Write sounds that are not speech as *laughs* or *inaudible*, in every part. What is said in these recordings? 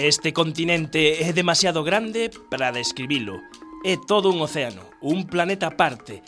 Este continente é demasiado grande para describilo. É todo un océano, un planeta aparte,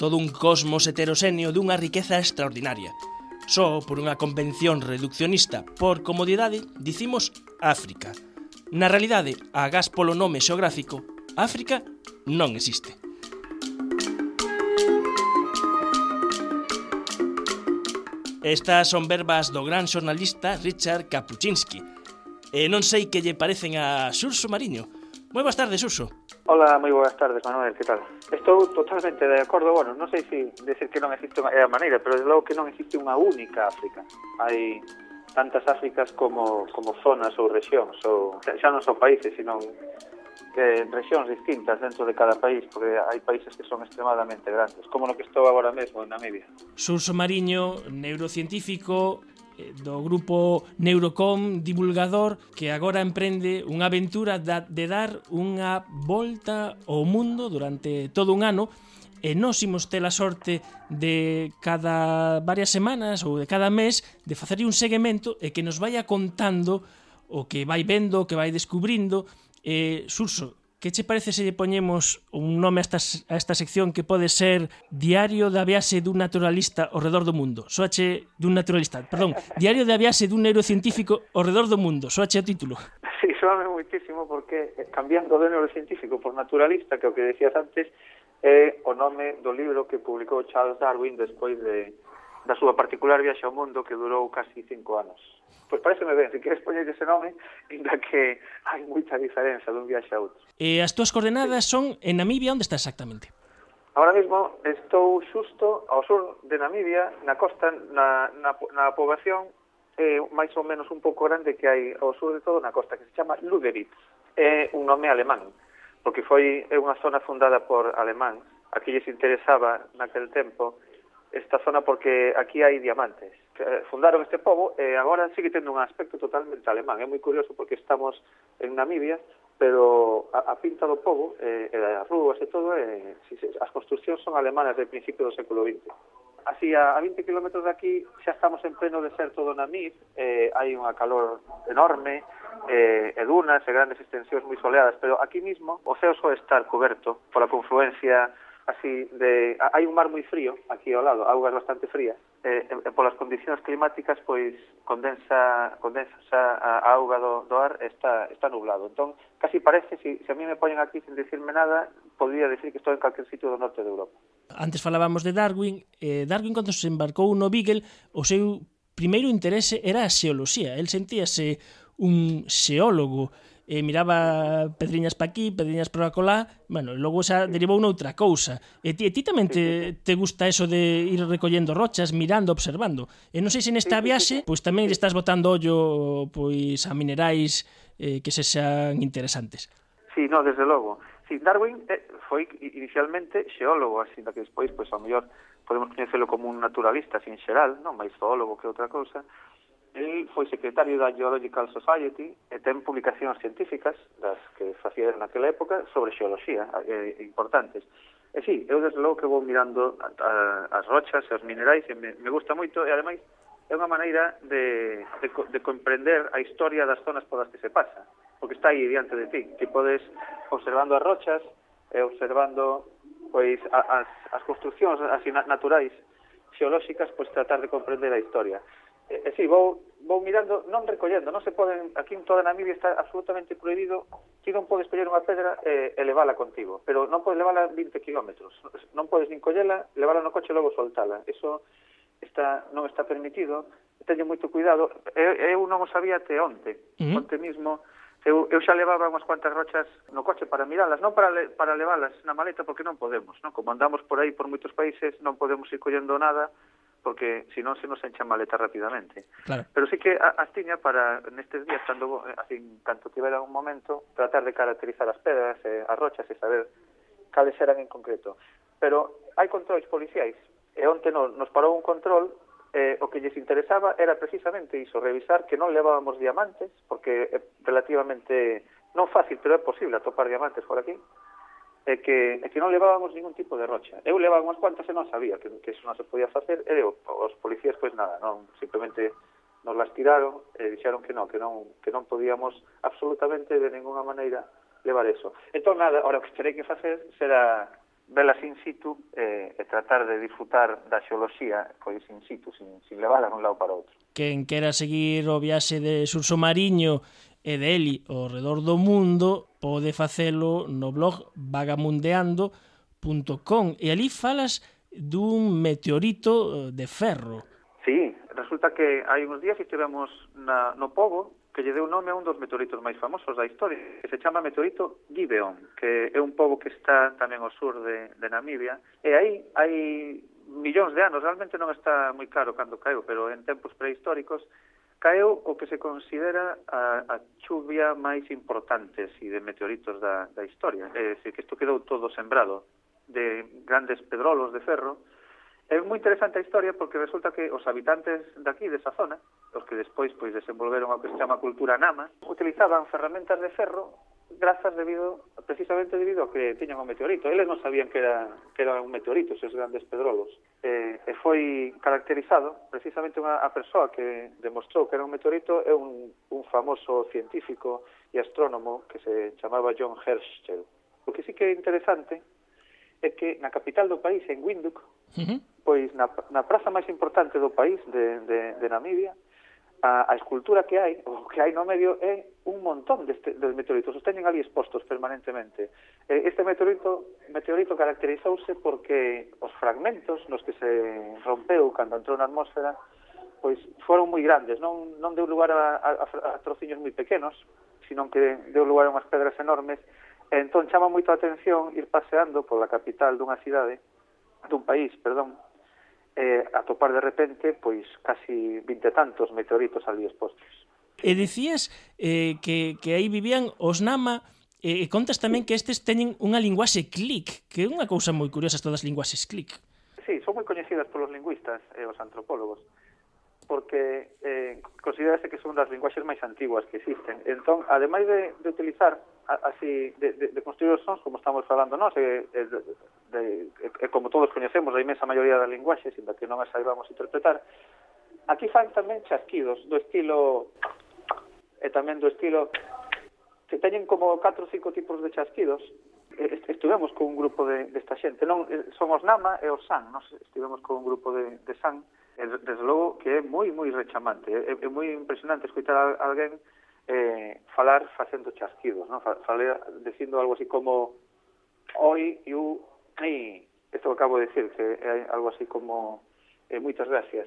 todo un cosmos heteroséneo dunha riqueza extraordinaria. Só por unha convención reduccionista, por comodidade, dicimos África. Na realidade, agás polo nome xeográfico, África non existe. Estas son verbas do gran xornalista Richard Kapuczynski, E non sei que lle parecen a Xurso Mariño. Moi boas tardes, Xurso. Hola, moi boas tardes, Manuel, que tal? Estou totalmente de acordo, bueno, non sei se si decir que non existe unha a maneira, pero desde logo que non existe unha única África. Hai tantas Áfricas como, como zonas ou regións, ou xa non son países, sino que regións distintas dentro de cada país, porque hai países que son extremadamente grandes, como no que estou agora mesmo en Namibia. Surso Mariño, neurocientífico, Eh, do grupo Neurocom divulgador que agora emprende unha aventura de dar unha volta ao mundo durante todo un ano e nós imos ter a sorte de cada varias semanas ou de cada mes de facer un seguimento e que nos vaya contando o que vai vendo, o que vai descubrindo. Eh, Surso, Que che parece se lle poñemos un nome a esta, a esta sección que pode ser Diario da viaxe dun naturalista ao redor do mundo. Soache dun naturalista, perdón, Diario da viaxe dun neurocientífico ao redor do mundo. Soache o título. Sí, soame moitísimo porque eh, cambiando de neurocientífico por naturalista, que o que decías antes, é o nome do libro que publicou Charles Darwin despois de da súa particular viaxe ao mundo que durou casi cinco anos. Pois pareceme ben, se queres poñer ese nome, inda que hai moita diferenza dun viaxe a outro. E as túas coordenadas son en Namibia, onde está exactamente? Ahora mismo estou xusto ao sur de Namibia, na costa, na, na, na poboación eh, máis ou menos un pouco grande que hai ao sur de todo na costa, que se chama Luderitz. É un nome alemán, porque foi é unha zona fundada por alemáns, a que lles interesaba naquel tempo esta zona porque aquí hai diamantes. Eh, fundaron este pobo e agora sigue tendo un aspecto totalmente alemán. É moi curioso porque estamos en Namibia, pero a, a pinta do pobo eh, e das rúas e todo, eh, as construccións son alemanas del principio do século XX. Así, a, a 20 km de aquí xa estamos en pleno deserto do Namib, eh, hai unha calor enorme, eh, e dunas e grandes extensións moi soleadas, pero aquí mismo o ceo só estar coberto pola confluencia así de hai un mar moi frío aquí ao lado, augas bastante frías. Eh, e, e polas condicións climáticas pois condensa condensa a, a auga do, do ar está está nublado. Entón, casi parece se si, se a mí me poñen aquí sin decirme nada, podría decir que estou en calquer sitio do norte de Europa. Antes falábamos de Darwin, eh, Darwin cando se embarcou no Beagle, o seu primeiro interese era a xeoloxía, el sentíase un xeólogo eh, miraba pedriñas pa aquí, pedriñas para colá, bueno, logo xa derivou noutra cousa. E ti, e ti tamén te, te gusta eso de ir recollendo rochas, mirando, observando. E non sei se nesta viaxe, pois tamén lle estás botando ollo pois a minerais eh, que se xan interesantes. Sí, no, desde logo. Sí, Darwin eh, foi inicialmente xeólogo, así que despois, pois, ao mellor, podemos coñecelo como un naturalista, sin xeral, non máis zoólogo que outra cousa, El foi secretario da Geological Society e ten publicacións científicas das que facía naquela época sobre xeoloxía eh, importantes. E sí, eu desde logo que vou mirando a, a, as rochas, e os minerais, e me, me gusta moito, e ademais é unha maneira de, de, de comprender a historia das zonas polas que se pasa, porque está aí diante de ti. que podes, observando as rochas, e observando pois as, as construccións así naturais xeolóxicas, pois tratar de comprender a historia eh, eh, sí, vou, vou mirando, non recollendo, non se poden, aquí en toda Namibia está absolutamente prohibido, ti non podes coller unha pedra e, e levala contigo, pero non podes levala 20 kilómetros, non podes nin collela, levala no coche e logo soltala, eso está, non está permitido, teño moito cuidado, eu, eu non o sabía até onte, uh -huh. onte mismo, eu, eu xa levaba unhas cuantas rochas no coche para miralas, non para, le, para levalas na maleta porque non podemos, non? como andamos por aí por moitos países non podemos ir collendo nada, porque se non se nos encha maleta rapidamente. Claro. Pero sí que as tiña para nestes días cando eh, así, tanto tivera un momento tratar de caracterizar as pedras, eh, as rochas e saber cales eran en concreto. Pero hai controis policiais e onte non, nos parou un control eh, o que lles interesaba era precisamente iso, revisar que non levábamos diamantes, porque é relativamente non fácil, pero é posible atopar diamantes por aquí, é que, é que non levábamos ningún tipo de rocha. Eu levaba unhas cuantas e non sabía que, que eso non se podía facer, e eu, os policías, pois nada, non, simplemente nos las tiraron e dixeron que non, que non, que non podíamos absolutamente de ninguna maneira levar eso. Entón, nada, ahora o que terei que facer será velas in situ eh, e tratar de disfrutar da xeoloxía pois in situ, sin, sin levala un lado para outro. Quen quera seguir o viaxe de Surso Mariño e deli ao redor do mundo pode facelo no blog vagamundeando.com e ali falas dun meteorito eh, de ferro. Sí, resulta que hai uns días estivemos na, no Pogo que lle deu nome a un dos meteoritos máis famosos da historia, que se chama meteorito Gibeon, que é un pobo que está tamén ao sur de, de Namibia, e aí hai millóns de anos, realmente non está moi claro cando caeu, pero en tempos prehistóricos caeu o que se considera a, a chuvia máis importante si de meteoritos da, da historia. É dicir, que isto quedou todo sembrado de grandes pedrolos de ferro. É moi interesante a historia porque resulta que os habitantes daqui, desa zona, os que despois pois desenvolveron o que se chama cultura nama, utilizaban ferramentas de ferro grazas debido precisamente debido a que tiñan un meteorito. Eles non sabían que era que era un meteorito, esos grandes pedrolos. E, e foi caracterizado precisamente unha a persoa que demostrou que era un meteorito é un, un famoso científico e astrónomo que se chamaba John Herschel. O que sí que é interesante é que na capital do país, en Windhoek, uh -huh. pois na, na praza máis importante do país de, de, de Namibia, a, a escultura que hai, o que hai no medio, é un montón deste, de meteoritos, os teñen ali expostos permanentemente. Este meteorito, meteorito caracterizouse porque os fragmentos nos que se rompeu cando entrou na atmósfera pois foron moi grandes, non, non deu lugar a, a, a trociños moi pequenos, sino que deu lugar a unhas pedras enormes, e entón chama moito a atención ir paseando pola capital dunha cidade, dun país, perdón, eh, atopar de repente pois casi 20 tantos meteoritos ali expostos. E dicías eh, que, que aí vivían os Nama, eh, e eh, contas tamén que estes teñen unha linguaxe click, que é unha cousa moi curiosa todas as linguaxes click. Sí, son moi coñecidas polos lingüistas e eh, os antropólogos, porque eh, considerase que son das linguaxes máis antiguas que existen. Entón, ademais de, de utilizar así, de, de, de construir os sons, como estamos falando nós, e, e de, e, e como todos coñecemos a imensa maioría das linguaxes, inda que non as saibamos interpretar, aquí fan tamén chasquidos do estilo e tamén do estilo que teñen como 4 ou 5 tipos de chasquidos estivemos con un grupo de, desta xente non eh, son os Nama e os San nos estivemos con un grupo de, de San e desde logo que é moi moi rechamante é, é moi impresionante escutar a alguén eh, falar facendo chasquidos non? Falar, dicindo algo así como oi, iu, Ai, esto acabo de decir, que é algo así como eh, moitas gracias.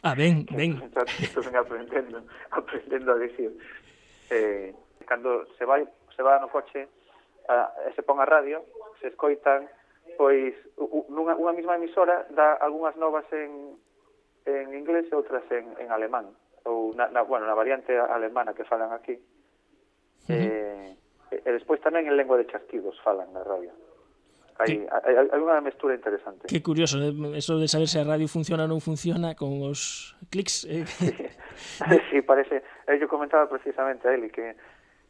Ah, ben, ben. *laughs* Estou ben aprendendo, *laughs* aprendendo a decir. Eh, cando se vai, se va no coche, a, eh, se pon a radio, se escoitan, pois nunha, unha mesma emisora dá algunhas novas en, en inglés e outras en, en alemán ou na, na, bueno, na variante alemana que falan aquí. Sí. Eh, e, e despois tamén en lengua de chasquidos falan na radio. Hai, hai, hai unha mestura interesante. Que curioso, ¿eh? eso de saber se a radio funciona ou non funciona con os clics. Eh? Sí, *laughs* sí parece, eh, eu comentaba precisamente a Eli que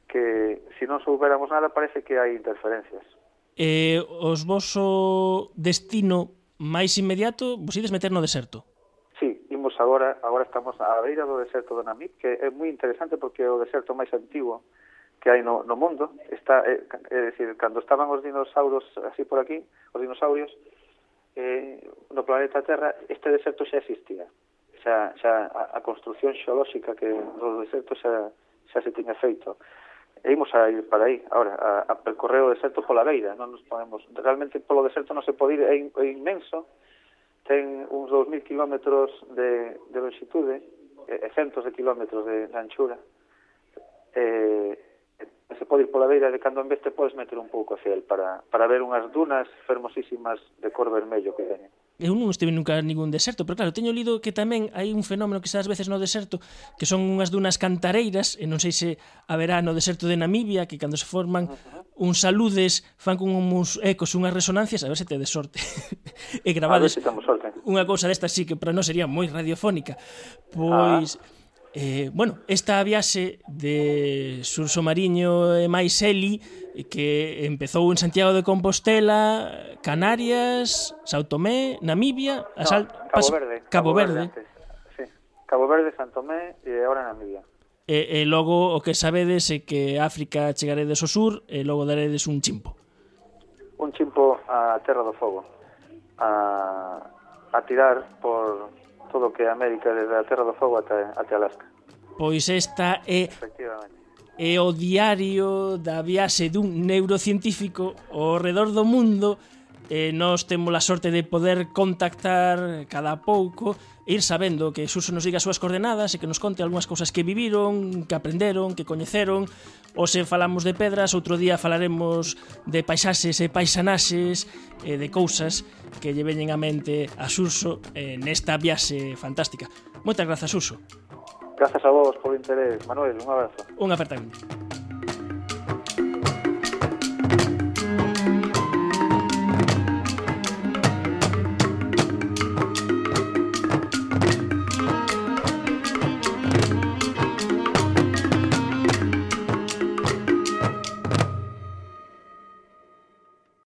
que se si non soubéramos nada parece que hai interferencias. Eh, os voso destino máis inmediato, vos ides meter no deserto? Sí, imos agora, agora estamos á beira do deserto do Namib, que é moi interesante porque é o deserto máis antigo que hai no, no mundo. Está eh, é, é decir, cando estaban os dinosaurios así por aquí, os dinosaurios eh, no planeta Terra este deserto xa existía. Xa, xa a, a construción xeolóxica que do deserto xa, xa se tiña feito. E imos a ir para aí ahora, a, a percorrer o deserto pola beira. Non nos podemos, realmente polo deserto non se pode ir é, é inmenso. Ten uns 2.000 kilómetros de, de longitude e, e centos de kilómetros de, de anchura. Eh, se pode ir pola beira de cando en vez te podes meter un pouco hacia el para, para ver unhas dunas fermosísimas de cor vermello que teñen. Eu non estive nunca en ningún deserto, pero claro, teño lido que tamén hai un fenómeno que xa ás veces no deserto, que son unhas dunas cantareiras, e non sei se haberá no deserto de Namibia, que cando se forman uns saludes, fan con uns ecos, unhas resonancias, a ver se te de sorte. *laughs* e gravades si unha cousa desta sí que para non sería moi radiofónica. Ah. Pois... Ah Eh, bueno, esta viaxe de Surso Mariño e máis Eli que empezou en Santiago de Compostela, Canarias, Sao Tomé, Namibia, no, Sal... Cabo, Verde, Cabo, Cabo Verde. Verde sí. Cabo Verde, São Tomé e agora Namibia. E, e logo o que sabedes é que África chegaredes ao sur e logo daredes un chimpo. Un chimpo á Terra do Fogo. A, a tirar por, todo que é América desde a Terra do Fogo até, até Alaska. Pois esta é é o diario da viaxe dun neurocientífico ao redor do mundo e nós temos a sorte de poder contactar cada pouco ir sabendo que Suso nos diga as súas coordenadas e que nos conte algunhas cousas que viviron, que aprenderon, que coñeceron Hoxe falamos de pedras, outro día falaremos de paisaxes e paisanaxes e de cousas que lle veñen a mente a Xurso nesta viaxe fantástica. Moitas grazas, Suso. Grazas a vos o interés, Manuel, un abrazo. Un apertamento.